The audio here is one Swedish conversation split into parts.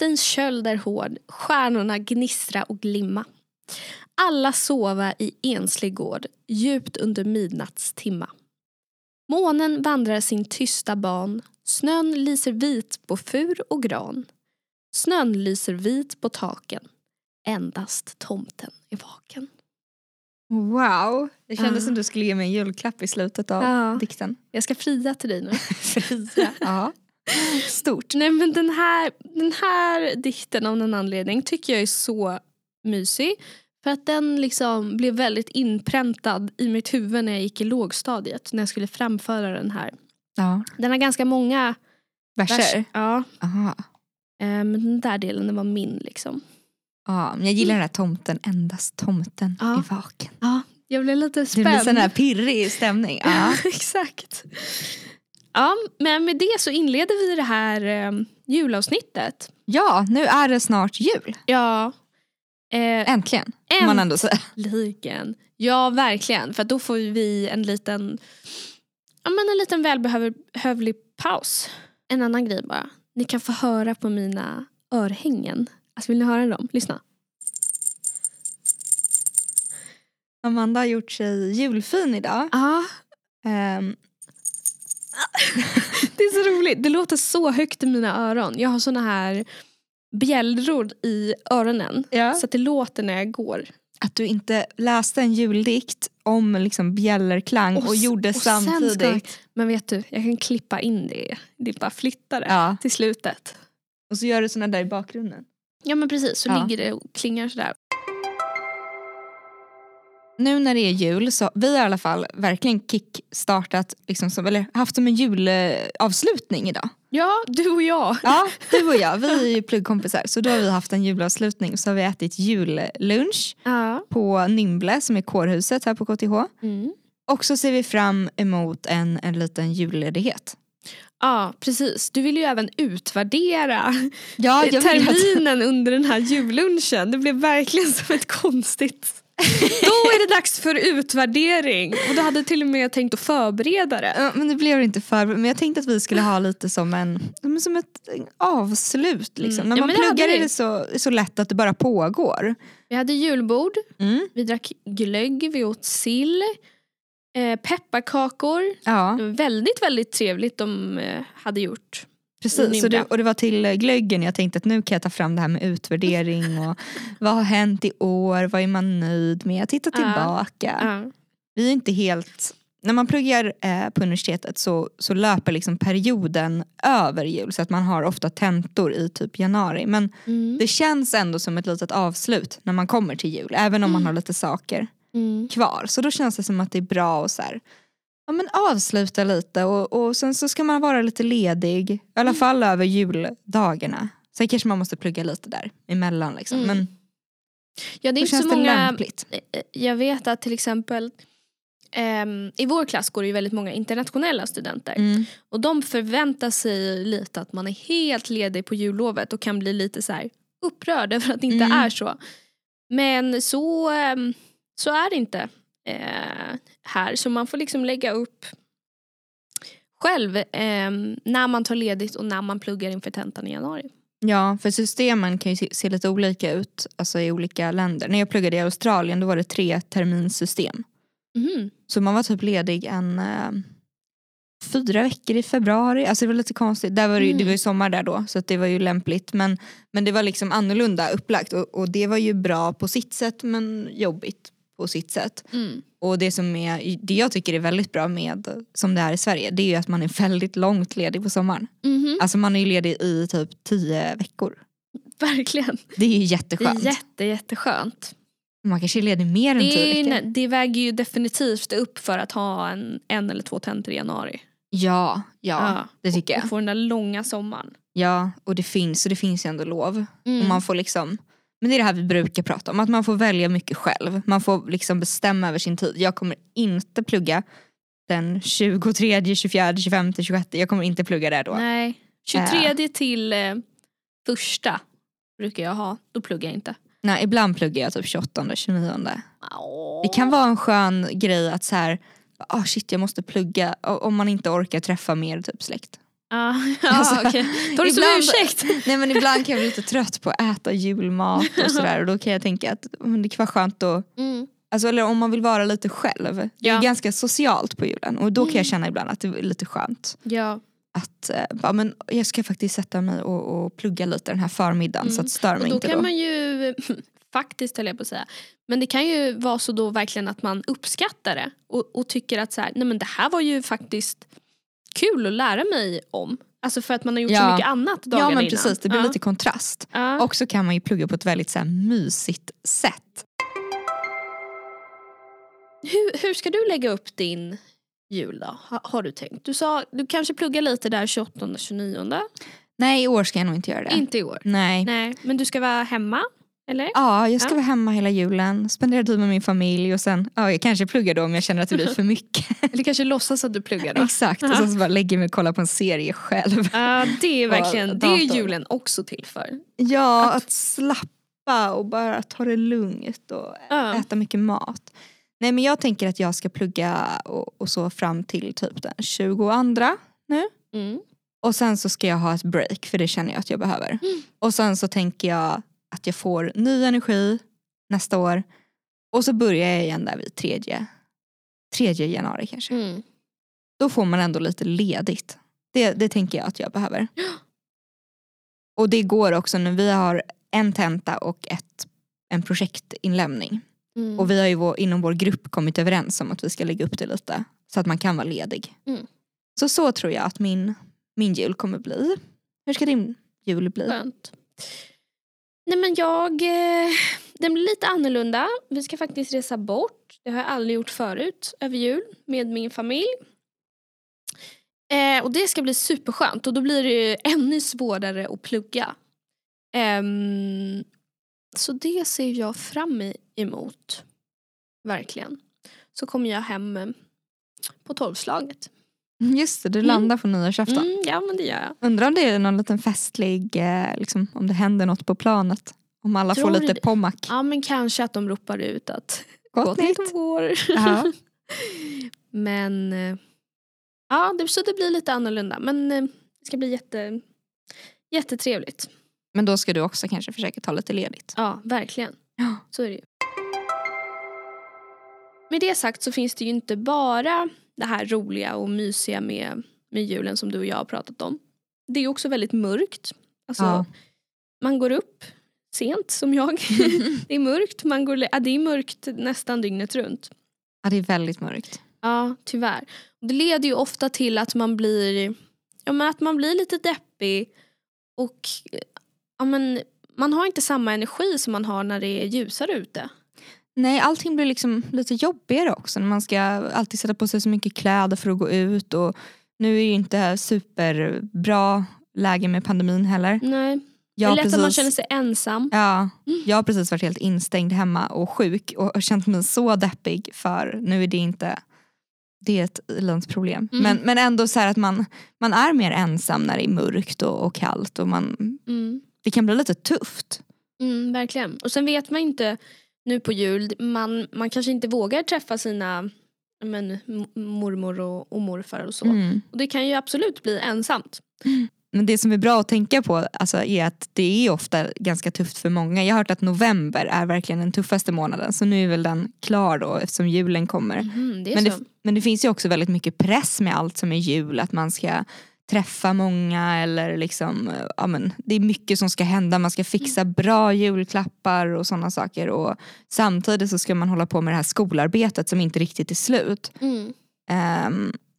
Vinternattens köld är hård, stjärnorna gnistra och glimma. Alla sova i enslig gård, djupt under midnattstimma. Månen vandrar sin tysta ban, snön lyser vit på fur och gran. Snön lyser vit på taken, endast tomten är vaken. Wow, det kändes Ja. som du skulle ge mig en julklapp i slutet av Ja. dikten. Jag ska fria till dig nu. Fria. ja. Stort. Nej men den här, den här dikten av någon anledning tycker jag är så mysig. För att den liksom blev väldigt inpräntad i mitt huvud när jag gick i lågstadiet. När jag skulle framföra den här. Ja. Den har ganska många Verser? vers. Ja, Aha. eh, men den där delen den var min liksom. Ja, men jag gillar den här tomten, endast tomten Ja. är vaken. Ja, jag blev lite Det spänd. blir sån här pirrig stämning. Ja. Exakt. Ja, men med det så inleder vi det här eh, julavsnittet. ja, nu är det snart jul. Ja. Eh, Äntligen, får man ändå säga. Liken. Ja, verkligen. För då får vi en liten, ja, men en liten välbehövlig paus. En annan grej bara. Ni kan få höra på mina örhängen. Alltså, vill ni höra dem? Lyssna. Amanda har gjort sig julfin idag. Ja, Ehm, det är så roligt. Det låter så högt i mina öron. Jag har såna här bjällror i öronen. ja. Så att det låter när jag går. Att du inte läste en juldikt om liksom bjällerklang och, Och gjorde och samtidigt. Men vet du, jag kan klippa in det. Det är bara flytta det Ja. till slutet. Och så gör du såna där i bakgrunden. Ja men precis, så Ja. ligger det och klingar sådär. Nu när det är jul så vi har i alla fall verkligen kickstartat, liksom som, eller haft som en julavslutning idag. Ja, du och jag. Ja, du och jag, vi är ju pluggkompisar så då har vi haft en julavslutning så har vi ätit jullunch Ja. på Nimble som är kårhuset här på KTH. Mm. Och så ser vi fram emot en, en liten julledighet. Ja, precis. Du vill ju även utvärdera Ja, terminen under den här jullunchen. Det blev verkligen som ett konstigt... Då är det dags för utvärdering. Och du hade till och med tänkt att förbereda det. Ja, men det blev inte för men jag tänkte att vi skulle ha lite som en ja, som ett avslut. Liksom. Mm. När Ja, man hade pluggar är det så, så lätt att det bara pågår. Vi hade julbord, Mm. vi drack glögg, vi åt sill, eh, pepparkakor. Ja, Det var väldigt, väldigt trevligt de eh, hade gjort. Precis. Det, och det var till eh, glöggen jag tänkte att nu kan jag ta fram det här med utvärdering och vad har hänt i år, vad är man nöjd med, titta tillbaka. Ja. Vi är inte helt, när man pluggar eh, på universitetet så, så löper liksom perioden över jul så att man har ofta tentor i typ januari. Men Mm. det känns ändå som ett litet avslut när man kommer till jul även om man har lite saker Mm. kvar. Så då känns det som att det är bra att så här, ja, men avsluta lite och, och sen så ska man vara lite ledig. I alla fall över juldagarna. Sen kanske man måste plugga lite där emellan. Liksom. Mm. Men Ja, det är inte så många... lämpligt. Eh, Jag vet att till exempel ehm, i vår klass går det ju väldigt många internationella studenter. Mm. Och de förväntar sig lite att man är helt ledig på jullovet och kan bli lite så här upprörd över att det inte Mm. är så. Men så, ehm, så är det inte eh, här. Så man får liksom lägga upp själv ehm, när man tar ledigt och när man pluggar inför tentan i januari. Ja, för systemen kan ju se, se lite olika ut alltså i olika länder. När jag pluggade i Australien då var det tre terminssystem. Mhm. Så man var typ ledig en eh, fyra veckor i februari. Alltså det var lite konstigt. Där var det, ju- det var ju sommar där då så att det var ju lämpligt. Men, men det var liksom annorlunda upplagt och, och det var ju bra på sitt sätt men jobbigt på sitt sätt. Mm. Och det som är, det jag tycker är väldigt bra med som det är i Sverige det är ju att man är väldigt långt ledig på sommaren. Mhm. Alltså man är ledig i typ tio veckor. Verkligen. Det är jätteskönt. jätte, jätteskönt. Man kanske är ledig mer än tio veckor. nä- det väger ju definitivt upp för att ha en, en eller två tentor i januari. Ja, ja, det tycker jag. Och få den där långa sommaren. Ja, och det finns, så det finns ju ändå lov. Mm. Och man får liksom, men det är det här vi brukar prata om, att man får välja mycket själv. Man får liksom bestämma över sin tid. Jag kommer inte plugga den 23, 24, 25, 26. Jag kommer inte plugga där då. Nej. 23 till eh, första brukar jag ha. Då pluggar jag inte. Nej, ibland pluggar jag typ 28, 29. Det kan vara en skön grej att så här, ah shit jag måste plugga om man inte orkar träffa mer typ släkt. Ja, ja Alltså, okej. Tar du som ursäkt? Nej men ibland kan jag bli lite trött på att äta julmat och sådär och då kan jag tänka att det kan vara skönt att Mm. Alltså, eller om man vill vara lite själv. Det Ja. är ganska socialt på julen och då kan Mm. jag känna ibland att det är lite skönt. Ja. Att eh, bara, men jag ska faktiskt sätta mig och, och plugga lite den här förmiddagen Mm. så att det stör Och mig då inte kan då. man ju, faktiskt höll jag på att säga, men det kan ju vara så då verkligen att man uppskattar det och, och tycker att så här, nej men det här var ju faktiskt kul att lära mig om. Alltså för att man har gjort så Ja. mycket annat dagarna Ja men innan. precis, det blir ja. lite kontrast. Ja. Och så kan man ju plugga på ett väldigt så här, mysigt sätt. Hur, hur ska du lägga upp din jul då? Ha, har du tänkt? Du sa du kanske pluggar lite där 28 29 Nej i år ska jag nog inte göra det. Inte i år. Nej. Nej, men du ska vara hemma? Eller? Ja, jag ska Ja. vara hemma hela julen, spendera tid med min familj och sen, ja jag kanske pluggar då om jag känner att det blir för mycket. Eller kanske låtsas att du pluggar då? Exakt, och sen så bara lägger mig och kollar på en serie själv. Ja, det är verkligen det är julen också till för. Ja, att slappa och bara ta det lugnt och Ja. äta mycket mat. Nej men jag tänker att jag ska plugga och, och så fram till typ den 22 nu. Mm. Och sen så ska jag ha ett break för det känner jag att jag behöver. Mm. Och sen så tänker jag att jag får ny energi nästa år. Och så börjar jag igen där vid tredje, tredje januari kanske. Mm. Då får man ändå lite ledigt. Det, det tänker jag att jag behöver. Och det går också nu. Vi har en tenta och ett, en projektinlämning. Mm. Och vi har ju vår, inom vår grupp kommit överens om att vi ska lägga upp det lite. Så att man kan vara ledig. Mm. Så så tror jag att min, min jul kommer bli. Hur ska din jul bli? Skönt. Nej men jag, eh, den blir lite annorlunda. Vi ska faktiskt resa bort. Det har jag aldrig gjort förut över jul med min familj. Eh, och det ska bli superskönt och då blir det ju ännu svårare att plugga. Eh, så det ser jag fram emot. Verkligen. Så kommer jag hem eh, på tolvslaget. Just det, du Mm. landar på nyårsafton. Mm, ja men det gör jag. Undrar om det är någon liten festlig, eh, liksom, om det händer något på planet. Om alla Tror får lite det? pommac. Ja men kanske att de ropar ut att Gott nytt. år. Ja. men eh, ja, det, så det blir lite annorlunda. Men eh, det ska bli jätte, jättetrevligt. Men då ska du också kanske försöka ta lite ledigt. Ja, verkligen. Ja. Så är det ju. Med det sagt så finns det ju inte bara det här roliga och mysiga med, med julen som du och jag har pratat om. Det är också väldigt mörkt. Alltså, Ja. Man går upp sent som jag. det är mörkt. Man går, ja, det är mörkt nästan dygnet runt. Ja, det är väldigt mörkt. Ja, tyvärr. Det leder ju ofta till att man blir, ja, men att man blir lite deppig och ja, men, man har inte samma energi som man har när det är ljusare ute. Nej, allting blir liksom lite jobbigare också när man ska alltid sätta på sig så mycket kläder för att gå ut och nu är det ju inte superbra läge med pandemin heller. Nej. Det är lätt att man precis- känner sig ensam. Ja, jag har precis varit helt instängd hemma och sjuk och känt mig så deppig för nu är det inte det är ett i-landsproblem. Mm. Men, men ändå så här att man, man är mer ensam när det är mörkt och, och kallt och man, Mm. det kan bli lite tufft. Mm, verkligen. Och sen vet man inte nu på jul, man, man kanske inte vågar träffa sina men, mormor och, och morfar och så. Mm. Och det kan ju absolut bli ensamt. Men det som är bra att tänka på alltså, är att det är ofta ganska tufft för många. Jag har hört att november är verkligen den tuffaste månaden så nu är väl den klar då eftersom julen kommer. Mhm, det Men det, men det finns ju också väldigt mycket press med allt som är jul. Att man ska träffa många eller liksom, ja men det är mycket som ska hända. Man ska fixa bra julklappar och sådana saker. Och samtidigt så ska man hålla på med det här skolarbetet som inte riktigt är slut. Mm.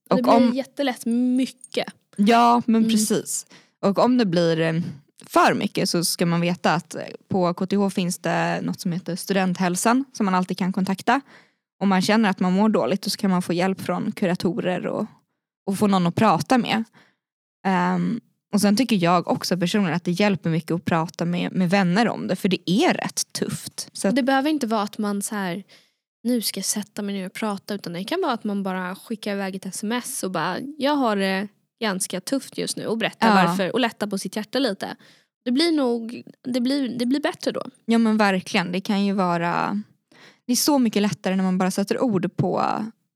Det och blir om, jättelätt mycket. ja men Mm. precis. Och om det blir eh, för mycket så ska man veta att eh, på KTH finns det något som heter studenthälsan som man alltid kan kontakta. Om man känner att man mår dåligt så kan man få hjälp från kuratorer och, och få någon att prata med. Ehm, och sen tycker jag också personligen att det hjälper mycket att prata med, med vänner om det för det är rätt tufft. Så att, Det behöver inte vara att man så här nu ska jag sätta mig ner och prata utan det kan vara att man bara skickar iväg ett sms och bara jag har det ganska tufft just nu och berättar Ja. varför och lättar på sitt hjärta lite. Det blir nog, det blir, det blir bättre då. ja men verkligen, det kan ju vara Det är så mycket lättare när man bara sätter ord på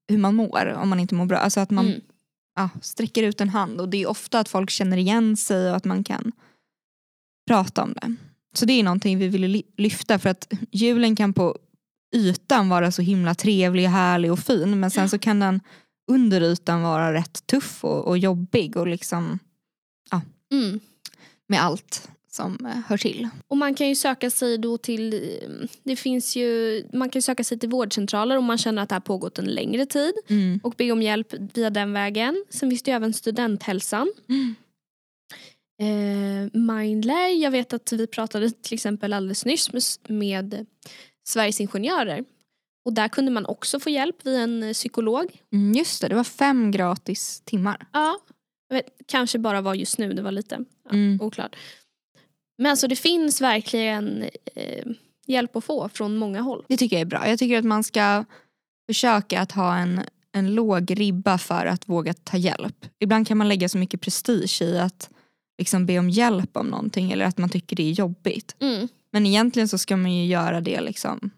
hur man mår om man inte mår bra. Alltså att man Mm. Ja, sträcker ut en hand. Och det är ofta att folk känner igen sig och att man kan prata om det. Så det är någonting vi vill lyfta för att julen kan på ytan vara så himla trevlig, härlig och fin. Men sen så kan den under ytan vara rätt tuff och, och jobbig och liksom ja, Mm. med allt som eh, hör till. Och man kan ju söka sig då till, eh, det finns ju, man kan söka sig till vårdcentraler om man känner att det har pågått en längre tid och be om hjälp via den vägen. Sen finns det ju även studenthälsan. Mm. Eh, Mindler, jag vet att vi pratade till exempel alldeles nyss med, med Sveriges Ingenjörer. Och där kunde man också få hjälp via en eh, psykolog. Mm, just det, det var fem gratis timmar. Ja, jag vet, kanske bara var just nu, det var lite ja, Mm. oklart. Men alltså det finns verkligen eh, hjälp att få från många håll. Det tycker jag är bra. Jag tycker att man ska försöka att ha en, en låg ribba för att våga ta hjälp. Ibland kan man lägga så mycket prestige i att liksom be om hjälp om någonting eller att man tycker det är jobbigt. Mm. Men egentligen så ska man ju göra det liksom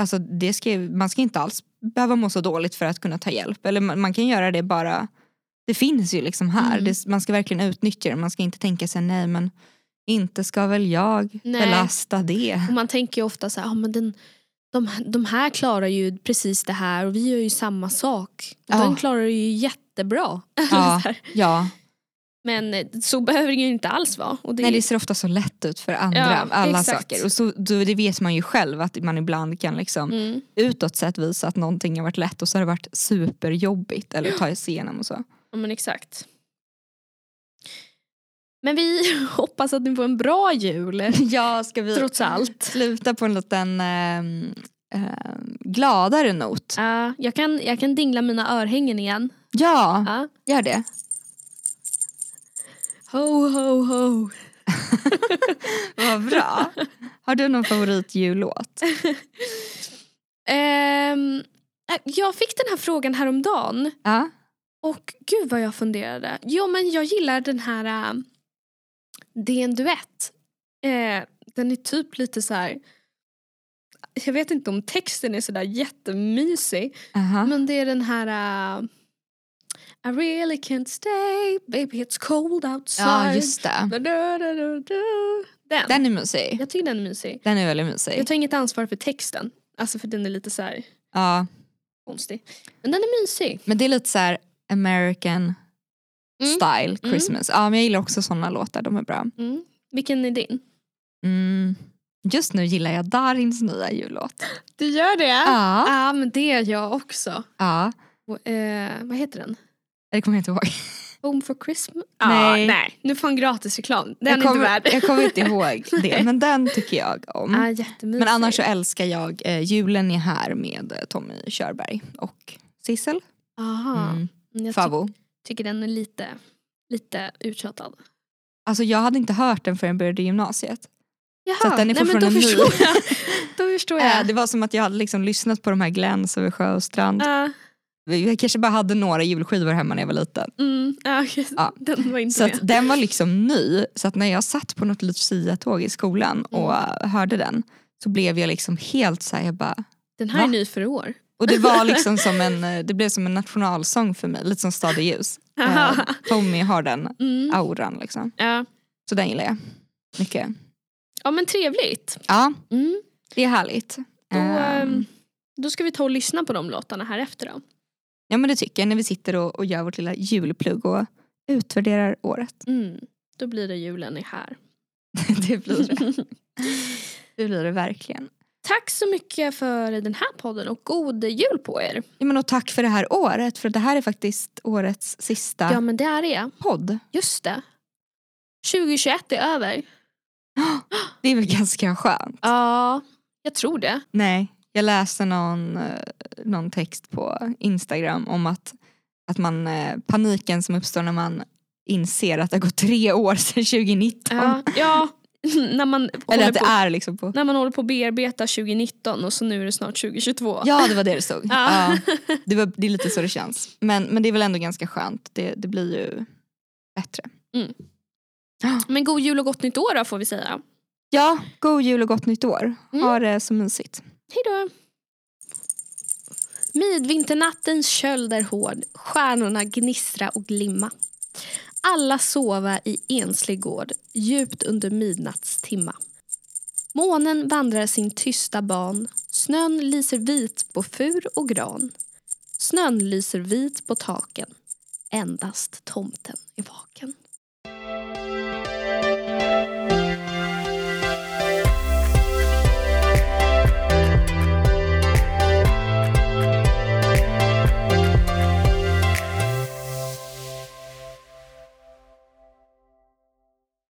Alltså det ska, man ska inte alls behöva må så dåligt för att kunna ta hjälp. Eller man, man kan göra det bara, det finns ju liksom här. Mm. Det, man ska verkligen utnyttja det. Man ska inte tänka sig nej men inte ska väl jag Nej. belasta det. Och man tänker ju ofta så här, ah, men den, de, de här klarar ju precis det här och vi gör ju samma sak. Ja. Den klarar det ju jättebra. Ja, ja. Men eh, så behöver det ju inte alls vara. Och det, Nej, det ser ofta så lätt ut för andra, Ja, alla exakt. saker. Och så, det vet man ju själv att man ibland kan liksom mm. utåt sett visa att någonting har varit lätt och så har det varit superjobbigt eller ta sig igenom och så. Ja men exakt. Men vi hoppas att ni får en bra jul. Ja, ska vi Trots allt. sluta på en liten ehm, ehm, gladare not? Ja, jag, kan, jag kan dingla mina örhängen igen. Ja, Ja. gör det. Ho ho ho. Vad bra. Har du någon favoritjullåt? Ehm, äh, jag fick den här frågan häromdagen. Ja. Och gud vad jag funderade. Jo men jag gillar den här äh, Det är en duett. Eh, den är typ lite så här. Jag vet inte om texten är sådär jättemysig. Aha. Men det är den här äh, I really can't stay, baby it's cold outside. Ja, just det. Da, da, da. Den. Den är mysig. Jag tycker den är mysig. Den är väldigt mysig. Jag tar inget ansvar för texten. Alltså för den är lite så här Ja. konstig. Men den är mysig. Men det är lite så här American Mm. style Christmas. Ja, men jag gillar också såna låtar, de är bra. Mm. Vilken är din? Mm. Just nu gillar jag Darins nya jullåt. Du gör det? Ja, Ja. men det är jag också. ja. Och, eh, vad heter den? Det kommer jag inte ihåg. Home for Christmas? Nej. Ja, nej. Nu får en gratis reklam. Den jag, är inte kommer, värd. jag kommer inte ihåg det, men den tycker jag om. Jättemysig. Men annars så älskar jag eh, Julen är här med eh, Tommy Körberg och Sissel. Aha. Mm. Jag ty- Favo. tycker den är lite, lite uttjatad. Alltså jag hade inte hört den förrän jag började gymnasiet. Jaha, Så den är nej, men då förstår jag. Då förstår jag. det var som att jag hade liksom lyssnat på de här Gläns över sjö och strand. Ja, Jag kanske bara hade några julskivor hemma när jag var liten. mm, okej. Ja. Den var inte Så med. den var liksom ny. Så att när jag satt på något Lucia-tåg i skolan och Mm. eh, hörde den så blev jag liksom helt så här, jag bara, Den här är Va? ny för år. Och det var liksom som en, eh, det blev som en nationalsång för mig, lite som Stad i ljus. Eh, Tommy har den Mm. auran liksom. Ja. Så den gillar jag mycket. ja men trevligt. Ja, Mm. det är härligt. Då, ehm, då ska vi ta och lyssna på de låtarna här efter då. ja men det tycker jag när vi sitter och, och gör vårt lilla julplugg och utvärderar året. Mm. Då blir det julen är här. det blir det. Det blir det verkligen. Tack så mycket för den här podden och god jul på er. Ja, men och tack för det här året för det här är faktiskt årets sista Ja men det är det. podd. Just det. 2021 är över. Det är väl ganska skönt? Ja, jag tror det. Nej, jag läste någon, eh, någon text på Instagram om att, att man, eh, paniken som uppstår när man inser att det har gått tre år sedan 2019. Ja, ja när, man Eller att det på, är liksom på... när man håller på att bearbeta 2019 och så nu är det snart 2022. Ja det var det det stod. Ja. Det, var, det är lite så det känns. Men, men det är väl ändå ganska skönt. Det, det blir ju bättre. Men god jul och gott nytt år då får vi säga. Ja, god jul och gott nytt år. Mm. Ha det så mysigt. Hej då. Midvinternattens köld är hård, stjärnorna gnistra och glimma. Alla sova i enslig gård, djupt under midnattstimma. Månen vandrar sin tysta ban, snön lyser vit på fur och gran. Snön lyser vit på taken, endast tomten är vaken.